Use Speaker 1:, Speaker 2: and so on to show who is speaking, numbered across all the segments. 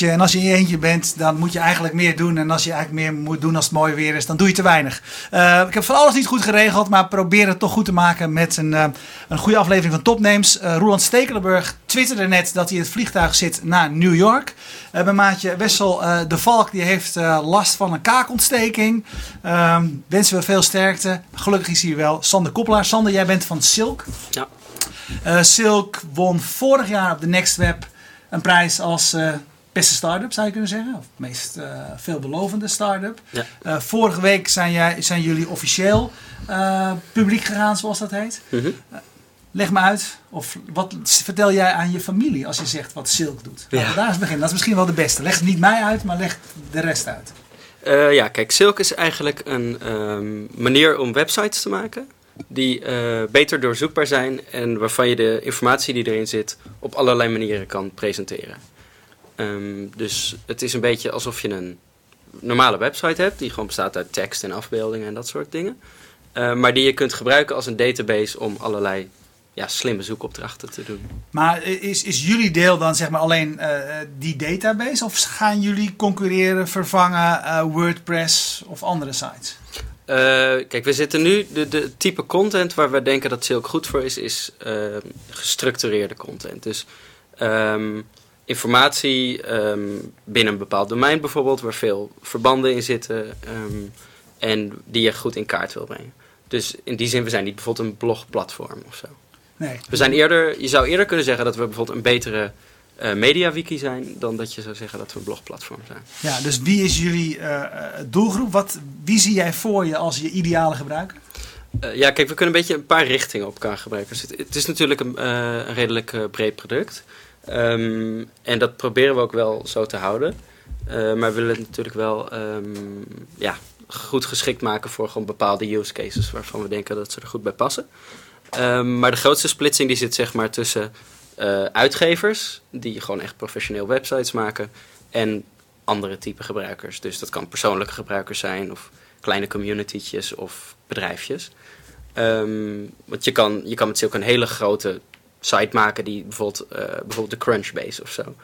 Speaker 1: eentje. En als je in je eentje bent, dan moet je eigenlijk meer doen. En als je eigenlijk meer moet doen als het mooi weer is, dan doe je te weinig. Uh, ik heb van alles niet goed geregeld, maar probeer het toch goed te maken met een, uh, een goede aflevering van Topnames. Uh, Roland Stekelenburg twitterde net dat hij in het vliegtuig zit naar New York. mijn maatje Wessel de Valk die heeft last van een kaakontsteking. Ehm, wensen we veel sterkte. Gelukkig is hij wel. Sander Koppelaar. Sander, jij bent van Silk.
Speaker 2: Ja.
Speaker 1: Silk won vorig jaar op de Next Web een prijs als uh, beste start-up, zou je kunnen zeggen. Of meest uh, veelbelovende start-up. Ja. Uh, vorige week zijn, jij, zijn jullie officieel publiek gegaan, zoals dat heet. Mm -hmm. leg me uit, of wat vertel jij aan je familie als je zegt wat Silk doet? Ja. Daar is het begin. Dat is misschien wel de beste. Leg het niet mij uit, maar leg de rest uit.
Speaker 2: ja, kijk, Silk is eigenlijk een um, manier om websites te maken die uh, beter doorzoekbaar zijn en waarvan je de informatie die erin zit op allerlei manieren kan presenteren. Um, dus het is een beetje alsof je een normale website hebt die gewoon bestaat uit tekst en afbeeldingen en dat soort dingen. Uh, maar die je kunt gebruiken als een database om allerlei ja, slimme zoekopdrachten te doen.
Speaker 1: Maar is, is jullie deel dan zeg maar alleen uh, die database of gaan jullie concurreren, vervangen WordPress of andere sites?
Speaker 2: Uh, kijk, we zitten nu, de, de type content waar we denken dat Silk goed voor is, is gestructureerde content. Dus um, informatie um, binnen een bepaald domein bijvoorbeeld, waar veel verbanden in zitten um, en die je goed in kaart wil brengen. Dus in die zin, we zijn niet bijvoorbeeld een blogplatform of zo.
Speaker 1: Nee.
Speaker 2: We zijn eerder, je zou eerder kunnen zeggen dat we bijvoorbeeld een betere uh, MediaWiki zijn dan dat je zou zeggen dat we een blogplatform zijn.
Speaker 1: Ja, dus wie is jullie uh, doelgroep? Wat, wie zie jij voor je als je ideale gebruiker?
Speaker 2: Uh, ja, kijk, we kunnen een beetje een paar richtingen op elkaar gebruiken. Dus het, het, is natuurlijk een, een redelijk breed product. Um, en dat proberen we ook wel zo te houden. maar we willen het natuurlijk wel um, ja, goed geschikt maken voor gewoon bepaalde use cases waarvan we denken dat ze er goed bij passen. Um, maar de grootste splitsing die zit zeg maar tussen uh, uitgevers die gewoon echt professioneel websites maken en andere type gebruikers. Dus dat kan persoonlijke gebruikers zijn of kleine community'tjes of bedrijfjes. Want je kan, je kan met Silk een hele grote site maken die bijvoorbeeld, uh, bijvoorbeeld de Crunchbase of zo.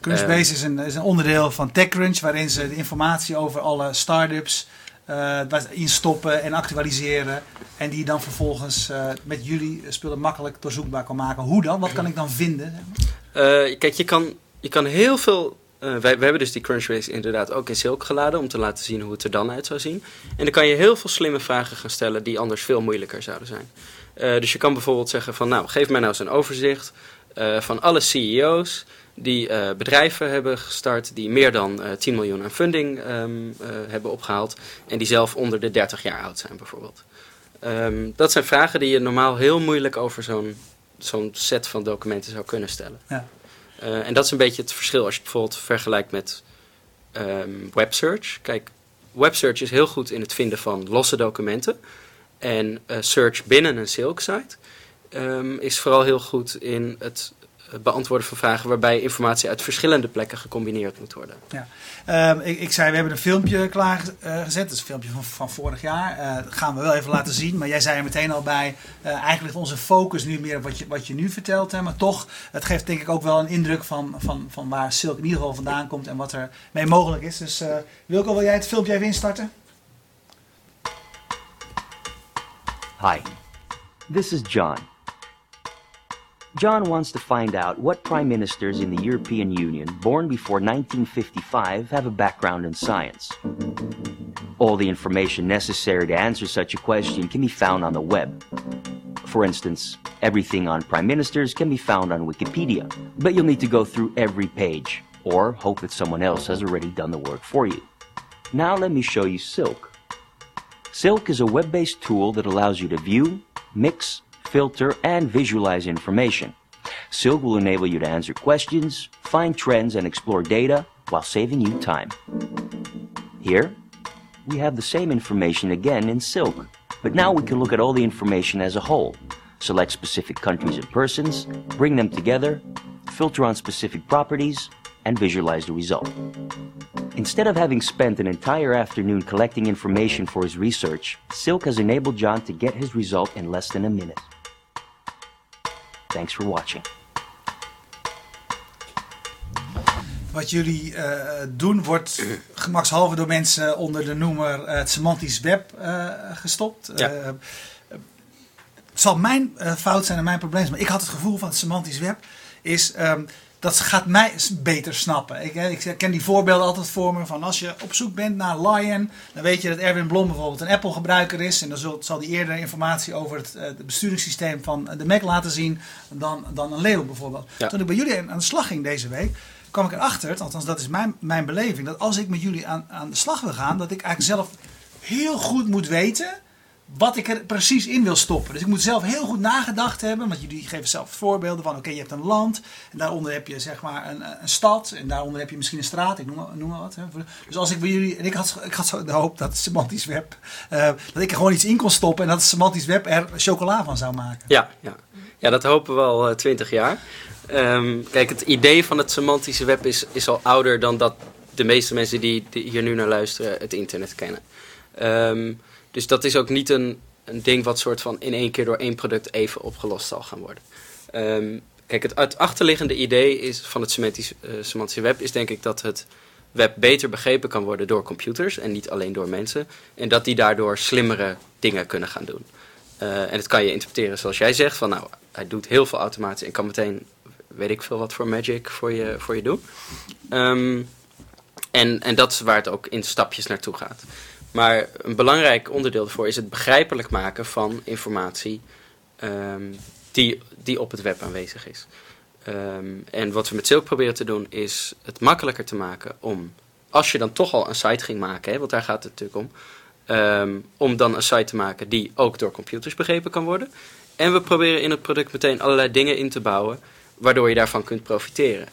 Speaker 1: Crunchbase is, een, is een onderdeel van TechCrunch waarin ze de informatie over alle startups uh, instoppen en actualiseren. En die dan vervolgens uh, met jullie spullen makkelijk doorzoekbaar kan maken. Hoe dan? Wat kan ik dan vinden?
Speaker 2: Uh, kijk, je kan, je kan heel veel. Wij, we hebben dus die Crunchbase inderdaad ook in Silk geladen om te laten zien hoe het er dan uit zou zien. En dan kan je heel veel slimme vragen gaan stellen die anders veel moeilijker zouden zijn. dus je kan bijvoorbeeld zeggen van nou, geef mij nou eens een overzicht van alle CEO's die bedrijven hebben gestart die meer dan uh, 10 miljoen aan funding uh, hebben opgehaald en die zelf onder de 30 jaar oud zijn bijvoorbeeld. Um, dat zijn vragen die je normaal heel moeilijk over zo'n zo'n set van documenten zou kunnen stellen.
Speaker 1: Ja.
Speaker 2: En dat is een beetje het verschil als je bijvoorbeeld vergelijkt met um, websearch. Kijk, websearch is heel goed in het vinden van losse documenten en search binnen een Silk site is vooral heel goed in het beantwoorden van vragen waarbij informatie uit verschillende plekken gecombineerd moet worden.
Speaker 1: Ja. Um, ik, ik, zei, we hebben een filmpje klaargezet. Uh, dat is een filmpje van, van vorig jaar. Uh, dat gaan we wel even laten zien. Maar jij zei er meteen al bij, uh, eigenlijk ligt onze focus nu meer op wat je, wat je nu vertelt. Hè, maar toch, het geeft denk ik ook wel een indruk van, van, van waar Silk in ieder geval vandaan komt en wat er mee mogelijk is. Dus Wilco, wil jij het filmpje even instarten?
Speaker 3: Hi, this is John. John wants to find out what prime ministers in the European Union born before 1955 have a background in science. All the information necessary to answer such a question can be found on the web. For instance, everything on prime ministers can be found on Wikipedia, but you'll need to go through every page, or hope that someone else has already done the work for you. Now let me show you Silk. Silk is a web-based tool that allows you to view, mix, filter, and visualize information. Silk will enable you to answer questions, find trends, and explore data while saving you time. Here, we have the same information again in Silk, but now we can look at all the information as a whole, select specific countries and persons, bring them together, filter on specific properties, and visualize the result. Instead of having spent an entire afternoon collecting information for his research, Silk has enabled John to get his result in less than a minute. Thanks for watching.
Speaker 1: wat jullie eh, doen wordt gemakshalve door mensen onder de noemer eh, het semantisch web eh, gestopt.
Speaker 2: Ja.
Speaker 1: Eh, het zal mijn fout zijn en mijn probleem zijn, maar ik had het gevoel van het semantisch web is ehm, dat gaat mij beter snappen. Ik, eh, ik ken die voorbeelden altijd voor me van als je op zoek bent naar Lion, dan weet je dat Erwin Blom bijvoorbeeld een Apple gebruiker is en dan zult, zal die eerder informatie over het, eh, het besturingssysteem van de Mac laten zien dan, dan een Leo bijvoorbeeld.
Speaker 2: Ja.
Speaker 1: Toen ik bij jullie aan de slag ging deze week, kwam ik erachter, althans dat is mijn, mijn beleving, dat als ik met jullie aan, aan de slag wil gaan, dat ik eigenlijk zelf heel goed moet weten wat ik er precies in wil stoppen. Dus ik moet zelf heel goed nagedacht hebben, want jullie geven zelf voorbeelden van, oké, je hebt een land en daaronder heb je zeg maar een, een stad en daaronder heb je misschien een straat, ik noem noem maar wat. Hè. Dus als ik bij jullie, en ik had, ik had zo de hoop dat semantisch web, eh, dat ik er gewoon iets in kon stoppen en dat semantisch web er chocola van zou maken.
Speaker 2: Ja, ja. ja dat hopen we al twintig jaar. Ehm, kijk, het idee van het semantische web is, is al ouder dan dat de meeste mensen die, die hier nu naar luisteren het internet kennen. Ehm, dus dat is ook niet een, een ding wat soort van in één keer door één product even opgelost zal gaan worden. Ehm, kijk, het, achterliggende idee is, van het semantisch, eh, semantische web is denk ik dat het web beter begrepen kan worden door computers en niet alleen door mensen. En dat die daardoor slimmere dingen kunnen gaan doen. Eh, en dat kan je interpreteren zoals jij zegt, van nou, hij doet heel veel automatisch en kan meteen, weet ik veel wat voor magic voor je, voor je doen. Ehm, en, en dat is waar het ook in stapjes naartoe gaat. Maar een belangrijk onderdeel daarvoor is het begrijpelijk maken van informatie ehm, die, die op het web aanwezig is. Ehm, en wat we met Silk proberen te doen is het makkelijker te maken om, als je dan toch al een site ging maken, hè, want daar gaat het natuurlijk om, ehm, om dan een site te maken die ook door computers begrepen kan worden. En we proberen in het product meteen allerlei dingen in te bouwen, waardoor je daarvan kunt profiteren.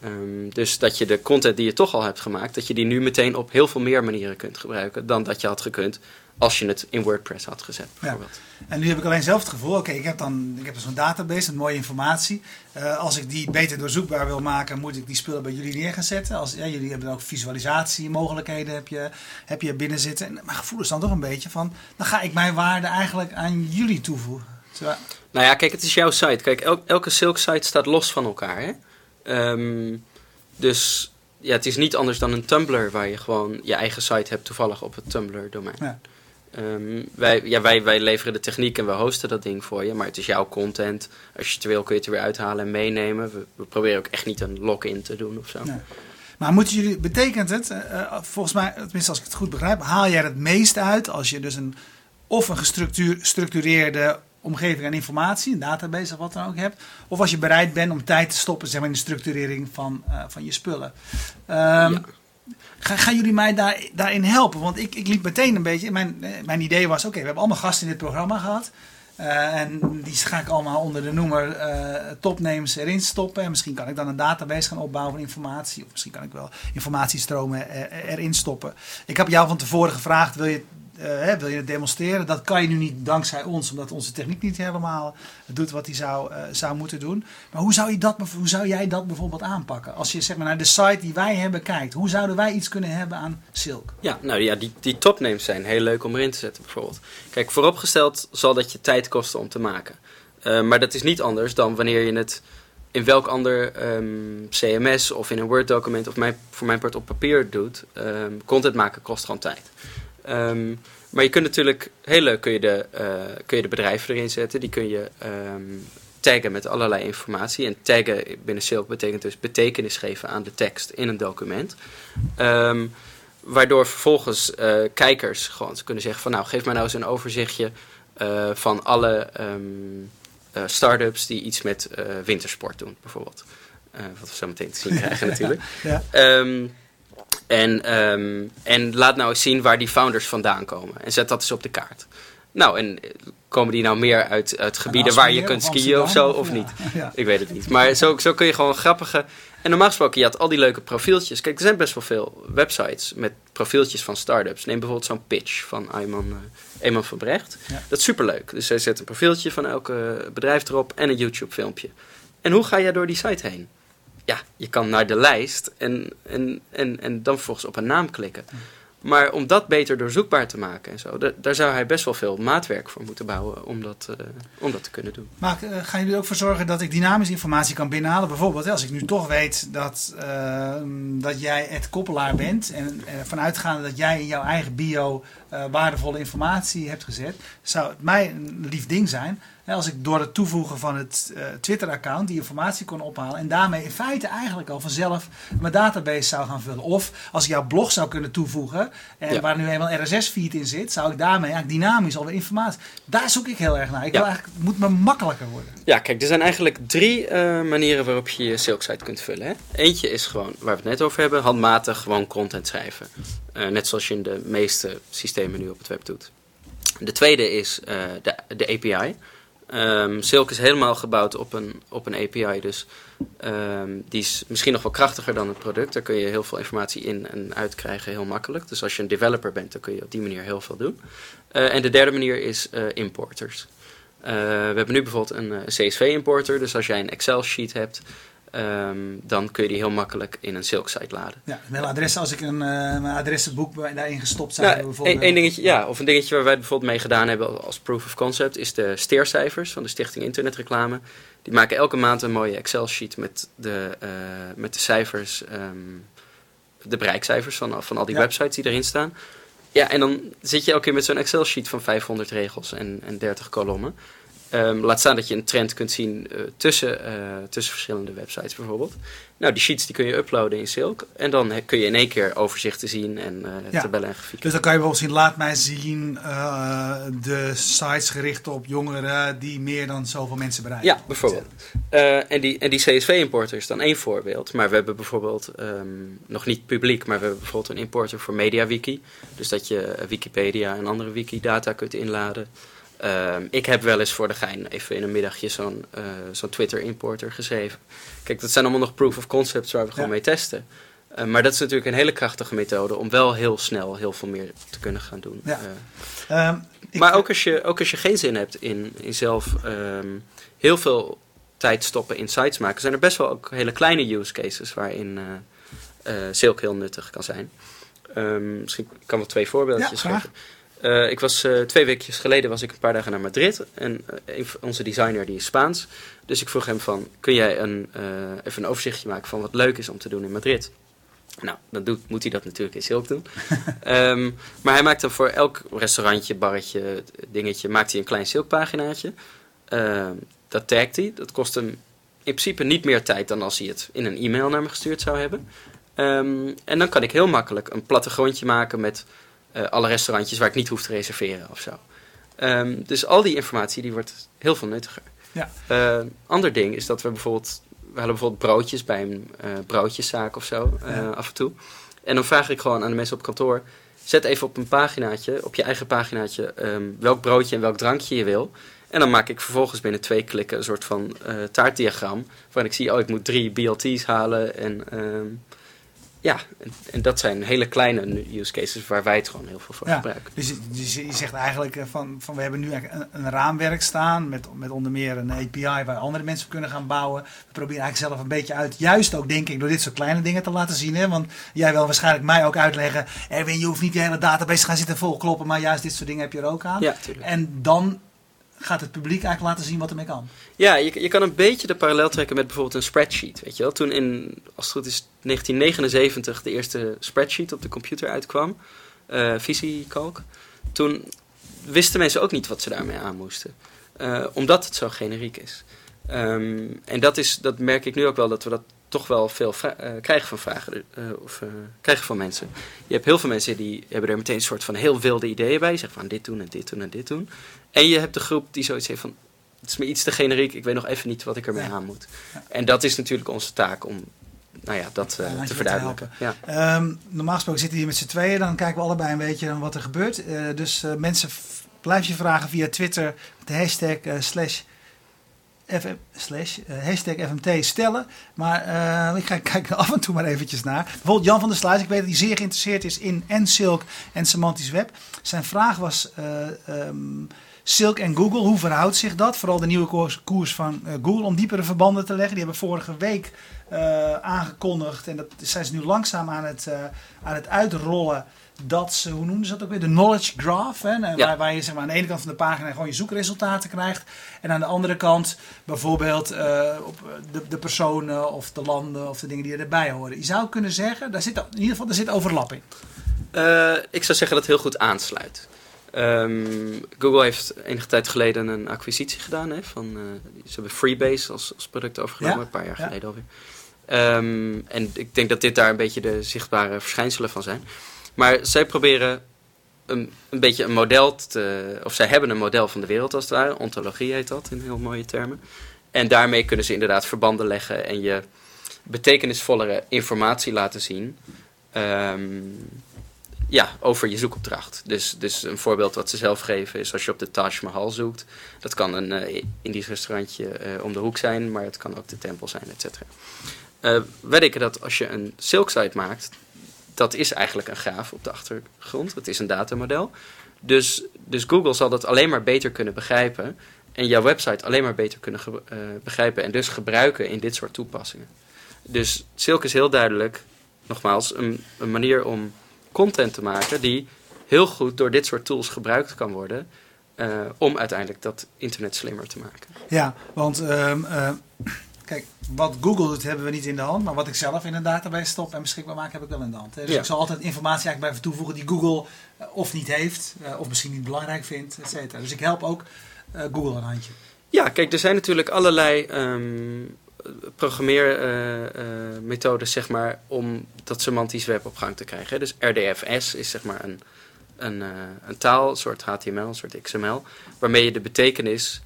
Speaker 2: Ehm, dus dat je de content die je toch al hebt gemaakt, dat je die nu meteen op heel veel meer manieren kunt gebruiken dan dat je had gekund als je het in WordPress had gezet, bijvoorbeeld.
Speaker 1: En nu heb ik alleen zelf het gevoel, oké, ik heb dan ik heb dus zo'n database met mooie informatie. Eh, als ik die beter doorzoekbaar wil maken, moet ik die spullen bij jullie neer gaan zetten. Als, ja, jullie hebben ook visualisatiemogelijkheden heb je, heb je binnen zitten. En mijn gevoel is dan toch een beetje van, dan ga ik mijn waarde eigenlijk aan jullie toevoegen. Terwijl-
Speaker 2: Nou ja, kijk, het is jouw site. Kijk, el- elke Silk site staat los van elkaar. Hè? Ehm, dus ja, het is niet anders dan een Tumblr waar je gewoon je eigen site hebt toevallig op het Tumblr domein.
Speaker 1: Ja.
Speaker 2: Ehm, wij, ja, wij, wij leveren de techniek en we hosten dat ding voor je, maar het is jouw content. Als je het wil kun je het er weer uithalen en meenemen. We, we proberen ook echt niet een login te doen of zo.
Speaker 1: Ja. Maar moeten jullie, betekent het, eh, eh, volgens mij, tenminste als ik het goed begrijp, haal jij het meest uit als je dus een of een gestructureerde omgeving aan informatie, een database of wat dan ook hebt, of als je bereid bent om tijd te stoppen zeg maar, in de structurering van, eh, van je spullen.
Speaker 2: Ja.
Speaker 1: Ga, gaan jullie mij daar, daarin helpen? Want ik, ik liep meteen een beetje. Mijn, eh, mijn idee was: oké, we hebben allemaal gasten in dit programma gehad. Eh, en die ga ik allemaal onder de noemer eh topnames erin stoppen. En misschien kan ik dan een database gaan opbouwen van informatie. Of misschien kan ik wel informatiestromen er- erin stoppen. Ik heb jou van tevoren gevraagd: wil je, hè, wil je het demonstreren? Dat kan je nu niet dankzij ons, omdat onze techniek niet helemaal doet wat hij zou, eh, zou moeten doen. Maar hoe zou, je dat, hoe zou jij dat bijvoorbeeld aanpakken? Als je zeg maar, naar de site die wij hebben kijkt, hoe zouden wij iets kunnen hebben aan Silk?
Speaker 2: Ja, nou ja, die, die topnames zijn heel leuk om erin te zetten bijvoorbeeld. Kijk, vooropgesteld zal dat je tijd kosten om te maken. Eh, maar dat is niet anders dan wanneer je het in welk ander ehm, CMS of in een Word document of voor mijn part op papier doet. Ehm, content maken kost gewoon tijd. Ehm, maar je kunt natuurlijk, heel leuk kun je de, eh, kun je de bedrijven erin zetten. Die kun je ehm, taggen met allerlei informatie. En taggen binnen Silk betekent dus betekenis geven aan de tekst in een document. Ehm, waardoor vervolgens eh, kijkers gewoon kunnen zeggen van nou geef mij nou eens een overzichtje eh, van alle eh, start-ups die iets met wintersport doen bijvoorbeeld. Wat we zo meteen te zien krijgen natuurlijk.
Speaker 1: Ja.
Speaker 2: En, ehm, en laat nou eens zien waar die founders vandaan komen. En zet dat eens op de kaart. Nou, en eh, komen die nou meer uit, uit gebieden waar je kunt skiën of zo, of
Speaker 1: ja.
Speaker 2: niet?
Speaker 1: Ja.
Speaker 2: Ik weet het niet. Maar zo, zo kun je gewoon grappige... En normaal gesproken, je had al die leuke profieltjes. Kijk, er zijn best wel veel websites met profieltjes van startups. Neem bijvoorbeeld zo'n pitch van Ayman, eh Eman van Brecht.
Speaker 1: Ja.
Speaker 2: Dat is superleuk. Dus hij zet een profieltje van elke bedrijf erop en een YouTube filmpje. En hoe ga jij door die site heen? Ja, je kan naar de lijst en, en, en, en dan vervolgens op een naam klikken. Maar om dat beter doorzoekbaar te maken en zo, da- daar zou hij best wel veel maatwerk voor moeten bouwen om dat, eh, om dat te kunnen doen.
Speaker 1: Maar eh, gaan jullie er ook voor zorgen dat ik dynamische informatie kan binnenhalen? Bijvoorbeeld, als ik nu toch weet dat, eh, dat jij het koppelaar bent. En eh, vanuitgaande dat jij in jouw eigen bio waardevolle informatie hebt gezet. Zou het mij een lief ding zijn. Als ik door het toevoegen van het eh, Twitter-account die informatie kon ophalen. En daarmee in feite eigenlijk al vanzelf mijn database zou gaan vullen. Of als ik jouw blog zou kunnen toevoegen. En
Speaker 2: Ja.
Speaker 1: waar nu eenmaal RSS-feed in zit. Zou ik daarmee eigenlijk dynamisch alweer informatie. Daar zoek ik heel erg naar. Ik wil eigenlijk, het moet me makkelijker worden.
Speaker 2: Ja, kijk, er zijn eigenlijk drie eh, manieren waarop je je Silk-site kunt vullen. Hè? Eentje is gewoon, waar we het net over hebben, handmatig gewoon content schrijven. Eh, net zoals je in de meeste systemen nu op het web doet. De tweede is eh, de, de API. Ehm, Silk is helemaal gebouwd op een, op een API, dus ehm, die is misschien nog wel krachtiger dan het product. Daar kun je heel veel informatie in en uit krijgen, heel makkelijk. Dus als je een developer bent, dan kun je op die manier heel veel doen. Eh, en de derde manier is eh, importers. Eh, we hebben nu bijvoorbeeld een CSV-importer. Dus als jij een Excel-sheet hebt, ehm, dan kun je die heel makkelijk in een Silk-site laden.
Speaker 1: Ja, mailadres als ik een eh, mijn adressenboek daarin gestopt zou
Speaker 2: Ja,
Speaker 1: hebben bijvoorbeeld.
Speaker 2: dingetje, ja, of een dingetje waar wij bijvoorbeeld mee gedaan hebben als proof of concept, is de steercijfers van de Stichting Internetreclame. Die maken elke maand een mooie Excel-sheet met de, eh, met de cijfers, ehm, de bereikcijfers van, van al die
Speaker 1: Ja.
Speaker 2: websites die erin staan. Ja, en dan zit je elke keer met zo'n Excel-sheet van 500 regels en, en 30 kolommen. Ehm, laat staan dat je een trend kunt zien eh, tussen, eh, tussen verschillende websites bijvoorbeeld. Nou, die sheets die kun je uploaden in Silk. En dan kun je in één keer overzichten zien en eh,
Speaker 1: Ja.
Speaker 2: tabellen en grafieken.
Speaker 1: Dus dan kan je bijvoorbeeld zien, laat mij zien de sites gericht op jongeren die meer dan zoveel mensen bereiken.
Speaker 2: Ja, bijvoorbeeld. En die, en die CSV-importer is dan één voorbeeld. Maar we hebben bijvoorbeeld, ehm, nog niet publiek, maar we hebben bijvoorbeeld een importer voor MediaWiki. Dus dat je Wikipedia en andere wikidata kunt inladen. Ehm, ik heb wel eens voor de gein even in een middagje zo'n eh, zo'n Twitter-importer geschreven. Kijk, dat zijn allemaal nog proof of concepts waar we gewoon mee testen. Eh, maar dat is natuurlijk een hele krachtige methode om wel heel snel heel veel meer te kunnen gaan doen.
Speaker 1: Ja.
Speaker 2: Eh,
Speaker 1: Ehm,
Speaker 2: maar ook als, je, ook als je geen zin hebt in, in zelf ehm, heel veel tijd stoppen in sites maken, zijn er best wel ook hele kleine use cases waarin Silk heel nuttig kan zijn. Misschien kan ik wel twee voorbeeldjes
Speaker 1: Ja,
Speaker 2: geven. Eh, ik was eh, twee weekjes geleden was ik een paar dagen naar Madrid en eh, onze designer die is Spaans. Dus ik vroeg hem van, kun jij een, even een overzichtje maken van wat leuk is om te doen in Madrid? Nou, dan doet, moet hij dat natuurlijk in Silk doen. Ehm, maar hij maakt dan voor elk restaurantje, barretje, dingetje, maakt hij een klein Silk-paginaatje. Ehm, dat tagt hij. Dat kost hem in principe niet meer tijd dan als hij het in een e-mail naar me gestuurd zou hebben. Ehm, en dan kan ik heel makkelijk een plattegrondje maken met eh, alle restaurantjes waar ik niet hoef te reserveren of zo. Ehm, dus al die informatie die wordt heel veel nuttiger.
Speaker 1: Ja.
Speaker 2: Ehm, ander ding is dat we bijvoorbeeld, we hadden bijvoorbeeld broodjes bij een eh, broodjeszaak of zo eh,
Speaker 1: Ja.
Speaker 2: af en toe. En dan vraag ik gewoon aan de mensen op kantoor, zet even op een paginaatje, op je eigen paginaatje, ehm, welk broodje en welk drankje je wil. En dan maak ik vervolgens binnen twee klikken een soort van taartdiagram. Waarin ik zie, oh, ik moet drie BLT's halen. En ja, en, en dat zijn hele kleine use cases waar wij het gewoon heel veel voor
Speaker 1: Ja.
Speaker 2: gebruiken.
Speaker 1: Dus, je- dus je zegt eigenlijk eh, van, van we hebben nu eigenlijk een, een raamwerk staan met, met onder meer een API waar andere mensen op kunnen gaan bouwen. We proberen eigenlijk zelf een beetje uit, juist ook denk ik door dit soort kleine dingen te laten zien. Hè? Want jij wil waarschijnlijk mij ook uitleggen, Erwin je hoeft niet die hele database te gaan zitten volkloppen, maar juist dit soort dingen heb je er ook aan.
Speaker 2: Ja, tuurlijk.
Speaker 1: En dan gaat het publiek eigenlijk laten zien wat ermee kan.
Speaker 2: Ja, je, je kan een beetje de parallel trekken met bijvoorbeeld een spreadsheet. Weet je wel? Toen in, als het goed is, 1979 de eerste spreadsheet op de computer uitkwam, eh visiekalk, toen wisten mensen ook niet wat ze daarmee aan moesten. Eh, omdat het zo generiek is. Ehm, en dat, is, dat merk ik nu ook wel, dat we dat toch wel veel eh, krijgen van vragen, eh, of eh, krijgen van mensen. Je hebt heel veel mensen die hebben er meteen een soort van heel wilde ideeën bij. Zeggen van dit doen en dit doen en dit doen. En je hebt de groep die zoiets heeft van, het is me iets te generiek, ik weet nog even niet wat ik ermee
Speaker 1: Ja.
Speaker 2: aan moet.
Speaker 1: Ja.
Speaker 2: En dat is natuurlijk onze taak om nou ja, dat te verduidelijken. Ja.
Speaker 1: Ehm, normaal gesproken zitten we hier met z'n tweeën. Dan kijken we allebei een beetje wat er gebeurt. Dus mensen, blijf je vragen via Twitter. De hashtag slash, FM, slash eh, hashtag FMT stellen. Maar eh, ik kijk, kijk er af en toe maar eventjes naar. Bijvoorbeeld Jan van der Sluis. Ik weet dat hij zeer geïnteresseerd is in en Silk en semantisch web. Zijn vraag was... ehm, Silk en Google, hoe verhoudt zich dat? Vooral de nieuwe koers, koers van uh, Google om diepere verbanden te leggen. Die hebben vorige week uh, aangekondigd en dat zijn ze nu langzaam aan het, uh, aan het uitrollen. Dat ze, hoe noemen ze dat ook weer? De knowledge graph. Hè? Ja. Waar, waar, je zeg maar, aan de ene kant van de pagina gewoon je zoekresultaten krijgt. En aan de andere kant bijvoorbeeld op de, de personen of de landen of de dingen die erbij horen. Je zou kunnen zeggen, daar zit, in ieder geval daar zit overlap in.
Speaker 2: ik zou zeggen dat het heel goed aansluit. Um, Google heeft enige tijd geleden een acquisitie gedaan. Hè, van, uh, ze hebben Freebase als, als product overgenomen, ja? een paar jaar ja. geleden alweer. Um, en ik denk dat dit daar een beetje de zichtbare verschijnselen van zijn. Maar zij proberen een, een beetje een model te... Of zij hebben een model van de wereld als het ware. Ontologie heet dat in heel mooie termen. En daarmee kunnen ze inderdaad verbanden leggen en je betekenisvollere informatie laten zien. Um, ja, over je zoekopdracht. Dus, dus een voorbeeld wat ze zelf geven is als je op de Taj Mahal zoekt. Dat kan een uh, Indisch restaurantje uh, om de hoek zijn, maar het kan ook de tempel zijn, et cetera. Uh, wij denken dat als je een silk site maakt, dat is eigenlijk een graaf op de achtergrond. Het is een datamodel. Dus, dus Google zal dat alleen maar beter kunnen begrijpen. En jouw website alleen maar beter kunnen begrijpen. En dus gebruiken in dit soort toepassingen. Dus Silk is heel duidelijk, nogmaals, een, een manier om content te maken die heel goed door dit soort tools gebruikt kan worden. Uh, om uiteindelijk dat internet slimmer te maken.
Speaker 1: Ja, want um, uh, kijk, wat Google doet hebben we niet in de hand. Maar wat ik zelf in een database stop en beschikbaar maak heb ik wel in de hand. Dus ja. ik zal altijd informatie eigenlijk blijven toevoegen die Google uh, of niet heeft. of misschien niet belangrijk vindt, et cetera. Dus ik help ook Google een handje.
Speaker 2: Ja, kijk, er zijn natuurlijk allerlei um, programmeermethodes, uh, zeg maar, om dat semantisch web op gang te krijgen. Dus RDFS is zeg maar een, een, uh, een taal, een soort HTML, een soort XML, waarmee je de betekenis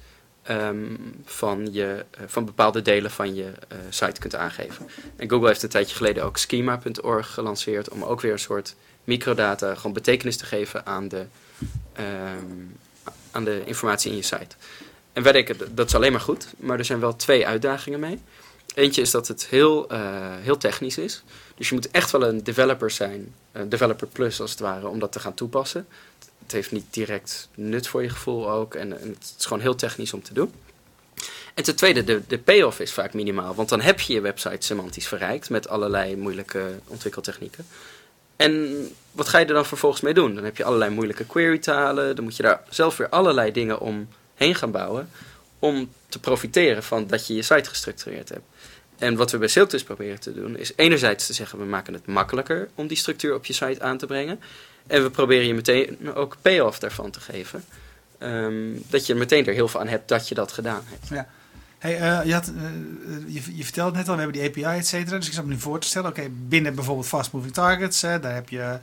Speaker 2: um, van, je, van bepaalde delen van je site kunt aangeven. En Google heeft een tijdje geleden ook schema.org gelanceerd om ook weer een soort microdata gewoon betekenis te geven aan de, um, aan de informatie in je site. En wij denken, dat is alleen maar goed. Maar er zijn wel twee uitdagingen mee. Eentje is dat het heel, uh, heel technisch is. Dus je moet echt wel een developer zijn, een developer plus als het ware, om dat te gaan toepassen. Het heeft niet direct nut voor je gevoel ook. En, het is gewoon heel technisch om te doen. En ten tweede, de, de payoff is vaak minimaal. Want dan heb je je website semantisch verrijkt met allerlei moeilijke ontwikkeltechnieken. En wat ga je er dan vervolgens mee doen? Dan heb je allerlei moeilijke query talen. Dan moet je daar zelf weer allerlei dingen om heen gaan bouwen om te profiteren van dat je je site gestructureerd hebt. En wat we bij Silk dus proberen te doen, is enerzijds te zeggen, we maken het makkelijker om die structuur op je site aan te brengen. En we proberen je meteen ook payoff daarvan te geven. Um, dat je meteen er heel veel aan hebt dat je dat gedaan hebt.
Speaker 1: Ja. Hey, uh, je, had, uh, je, je, vertelde net al, we hebben die API, et cetera. Dus ik zat me nu voor te stellen, oké, binnen bijvoorbeeld fast moving targets, hè, daar heb je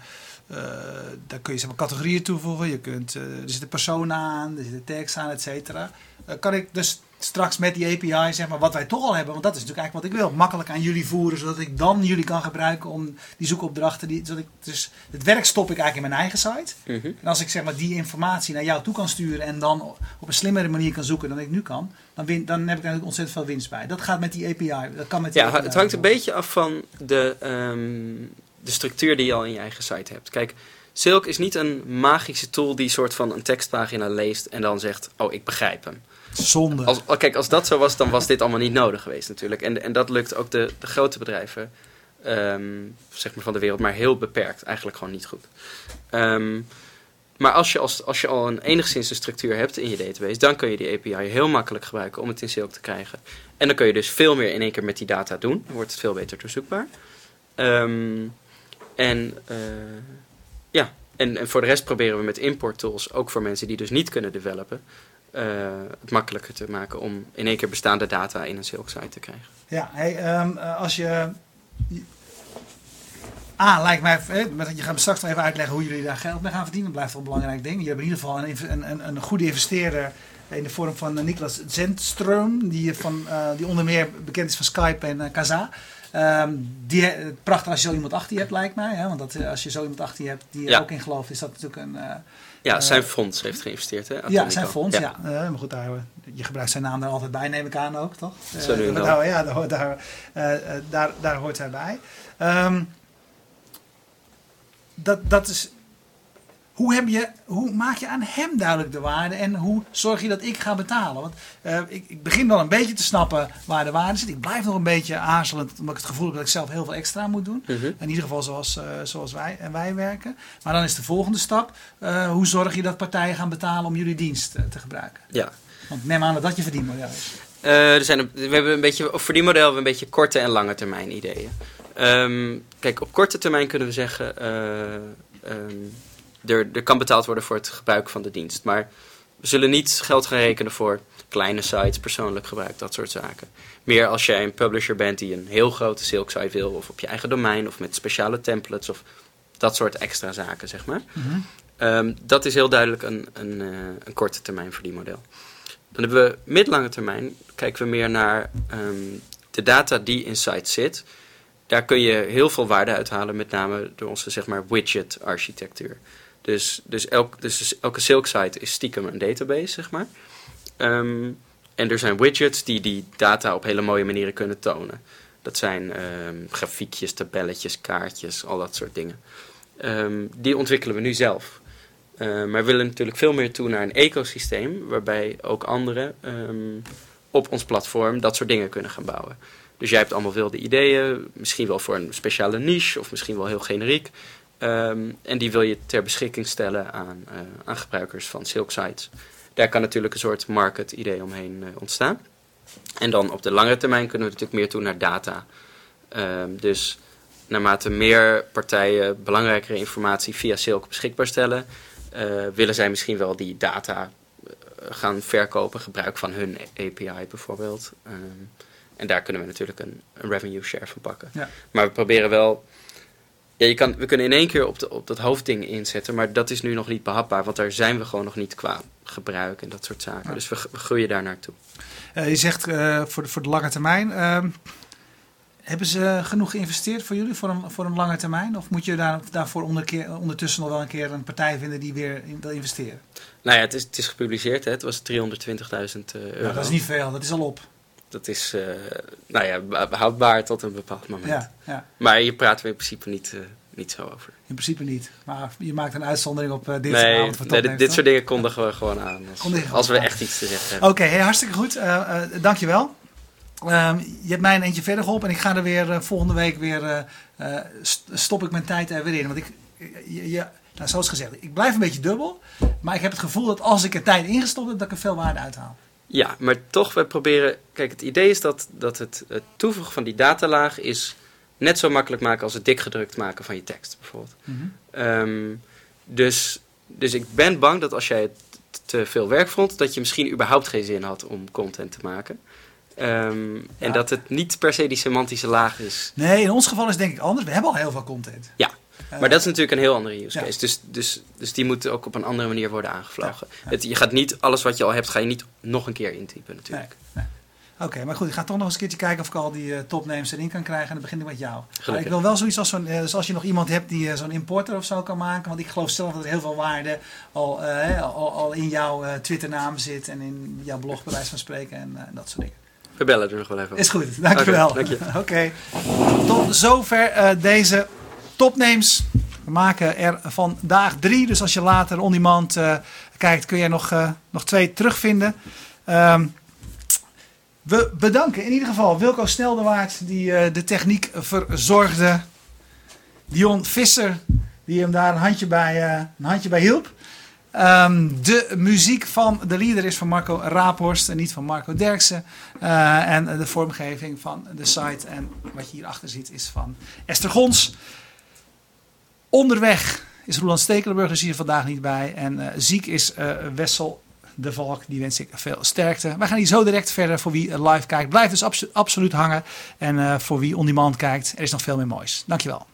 Speaker 1: daar kun je zeg maar, categorieën toevoegen. Je kunt, uh, er zitten personen aan, er zitten tags aan, et cetera. Uh, kan ik dus straks met die API, zeg maar, wat wij toch al hebben, want dat is natuurlijk eigenlijk wat ik wil, makkelijk aan jullie voeren, zodat ik dan jullie kan gebruiken om die zoekopdrachten, die, zodat ik dus het werk stop ik eigenlijk in mijn eigen site. -hmm. En als ik zeg maar die informatie naar jou toe kan sturen en dan op een slimmere manier kan zoeken dan ik nu kan, dan, win, dan heb ik eigenlijk ontzettend veel winst bij. Dat gaat met die API. Dat kan met die
Speaker 2: ja,
Speaker 1: API
Speaker 2: het hangt een beetje af van de, um, de structuur die je al in je eigen site hebt. Kijk, Silk is niet een magische tool die soort van een tekstpagina leest en dan zegt: Oh, ik begrijp hem.
Speaker 1: Zonde.
Speaker 2: Als, kijk, als dat zo was, dan was dit allemaal niet nodig geweest natuurlijk. En, en dat lukt ook de, de grote bedrijven um, zeg maar van de wereld, maar heel beperkt. Eigenlijk gewoon niet goed. Um, maar als je, als, als je al een enigszins een structuur hebt in je database, dan kun je die API heel makkelijk gebruiken om het in Silk te krijgen. En dan kun je dus veel meer in één keer met die data doen. Dan wordt het veel beter doorzoekbaar. Um, en uh, ja, en, en voor de rest proberen we met import tools, ook voor mensen die dus niet kunnen developen, uh, het makkelijker te maken om in één keer bestaande data in een Silk site te krijgen.
Speaker 1: Ja, hey, um, als je. A, lijkt mij, je gaat straks nog even uitleggen hoe jullie daar geld mee gaan verdienen. Dat blijft wel een belangrijk ding. Je hebt in ieder geval een, een, een goede investeerder in de vorm van Niklas Zendström, die, van, die onder meer bekend is van Skype en Kaza. Um, die, prachtig als je zo iemand achter je hebt, lijkt mij. Hè? Want dat, als je zo iemand achter je hebt die er ja. ook in gelooft, is dat natuurlijk een... Uh,
Speaker 2: ja, zijn fonds heeft geïnvesteerd. Hè?
Speaker 1: Ja, zijn fonds, ja. ja. Maar goed, daar, je gebruikt zijn naam er altijd bij, neem ik aan ook, toch?
Speaker 2: Zo nu
Speaker 1: daar, ja, daar, daar, daar, daar hoort hij bij. Um, dat, dat is hoe, heb je, hoe maak je aan hem duidelijk de waarde en hoe zorg je dat ik ga betalen? Want uh, ik, ik, begin wel een beetje te snappen waar de waarde zit. Ik blijf nog een beetje aarzelend, omdat ik het gevoel heb dat ik zelf heel veel extra moet doen. -hmm. In ieder geval zoals, uh, zoals wij, en wij werken. Maar dan is de volgende stap, uh, hoe zorg je dat partijen gaan betalen om jullie dienst te gebruiken?
Speaker 2: Ja.
Speaker 1: Want neem aan dat dat je verdienmodel is.
Speaker 2: er zijn, we hebben een beetje, of verdienmodel hebben we een beetje korte en lange termijn ideeën. Um, kijk, op korte termijn kunnen we zeggen... Um, er, er kan betaald worden voor het gebruik van de dienst. Maar we zullen niet geld gaan rekenen voor kleine sites, persoonlijk gebruik, dat soort zaken. Meer als jij een publisher bent die een heel grote Silk site wil, of op je eigen domein, of met speciale templates, of dat soort extra zaken, zeg maar. Mm -hmm. um, dat is heel duidelijk een, een, uh, een korte termijn verdienmodel. Dan hebben we middellange termijn, kijken we meer naar um, de data die in sites zit. Daar kun je heel veel waarde uithalen, met name door onze zeg maar, widget-architectuur. Dus, dus, elk, dus elke Silk site is stiekem een database, zeg maar. Um, en er zijn widgets die die data op hele mooie manieren kunnen tonen. Dat zijn um, grafiekjes, tabelletjes, kaartjes, al dat soort dingen. Um, die ontwikkelen we nu zelf. Maar we willen natuurlijk veel meer toe naar een ecosysteem waarbij ook anderen op ons platform dat soort dingen kunnen gaan bouwen. Dus jij hebt allemaal wilde ideeën, misschien wel voor een speciale niche of misschien wel heel generiek. Um, en die wil je ter beschikking stellen aan, uh, aan gebruikers van Silk sites. Daar kan natuurlijk een soort market idee omheen uh, ontstaan. En dan op de langere termijn kunnen we natuurlijk meer toe naar data. Um, dus naarmate meer partijen belangrijkere informatie via Silk beschikbaar stellen, uh, willen zij misschien wel die data gaan verkopen, gebruik van hun API bijvoorbeeld. Um, en daar kunnen we natuurlijk een, een revenue share van pakken. Ja. Maar we proberen wel ja, je kan, we kunnen in één keer op, de, op dat hoofdding inzetten, maar dat is nu nog niet behapbaar, want daar zijn we gewoon nog niet qua gebruik en dat soort zaken. Ja. Dus we, we, groeien daar naartoe.
Speaker 1: Uh, je zegt uh, voor, de, voor de lange termijn. Uh, hebben ze genoeg geïnvesteerd voor jullie voor een, voor een lange termijn? Of moet je daar, daarvoor onder, ondertussen nog wel een keer een partij vinden die weer wil investeren?
Speaker 2: Nou ja, het is, het is gepubliceerd. Hè. Het was 320.000 euro.
Speaker 1: Nou, dat is niet veel, dat is al op
Speaker 2: dat is uh, nou ja, houdbaar tot een bepaald moment.
Speaker 1: Ja, ja.
Speaker 2: Maar hier praten we in principe niet, uh, niet zo over.
Speaker 1: In principe niet. Maar je maakt een uitzondering op uh, dit
Speaker 2: nee,
Speaker 1: avond
Speaker 2: nee, dit, dit soort dingen kondigen we gewoon aan. Als, als we echt iets te zeggen hebben.
Speaker 1: Oké, okay, hey, hartstikke goed. dankjewel. Um, je hebt mij een eentje verder geholpen en ik ga er weer volgende week weer, stop ik mijn tijd er weer in. Want ik, je, je, nou, zoals gezegd, ik blijf een beetje dubbel. Maar ik heb het gevoel dat als ik er tijd ingestopt heb, dat ik er veel waarde uithaal.
Speaker 2: Ja, maar toch, we proberen... Kijk, het idee is dat, dat het, het toevoegen van die datalaag is net zo makkelijk maken als het dik gedrukt maken van je tekst, bijvoorbeeld. Mm -hmm. um, dus, dus ik ben bang dat als jij te veel werk vond, dat je misschien überhaupt geen zin had om content te maken. Um, ja. En dat het niet per se die semantische laag is.
Speaker 1: Nee, in ons geval is het denk ik anders. We hebben al heel veel content.
Speaker 2: Ja, maar dat is natuurlijk een heel andere use case. Dus, dus, dus die moet ook op een andere manier worden aangevlogen. Het, je gaat niet, alles wat je al hebt, ga je niet nog een keer intypen natuurlijk.
Speaker 1: Nee. Nee. Oké, okay, maar goed, ik ga toch nog eens een keertje kijken of ik al die uh, topnames erin kan krijgen. En dan begin ik met jou. ik wil wel zoiets als zo'n, uh, dus als je nog iemand hebt die uh, zo'n importer of zo kan maken. Want ik geloof zelf dat er heel veel waarde al, al, al, in jouw Twitternaam zit en in jouw blog bij wijze van spreken en dat soort dingen.
Speaker 2: We bellen er nog wel even.
Speaker 1: Is goed, dankjewel.
Speaker 2: Okay, dank
Speaker 1: je. Oké, okay. tot zover deze topnames. We maken er vandaag drie. Dus als je later on demand uh, kijkt, kun je nog, uh, nog twee terugvinden. Um, we bedanken in ieder geval Wilco Sneldewaard, die uh, de techniek verzorgde. Dion Visser, die hem daar een handje bij, een handje bij hielp. Um, de muziek van de leader is van Marco Raaphorst en niet van Marco Derksen. en de vormgeving van de site en wat je hierachter ziet is van Esther Gons. Onderweg is Roland Stekelenburg er hier vandaag niet bij. En uh, ziek is uh, Wessel de Valk. Die wens ik veel sterkte. Wij gaan hier zo direct verder voor wie live kijkt. Blijf dus abso absoluut hangen. En voor wie on demand kijkt, er is nog veel meer moois. Dankjewel.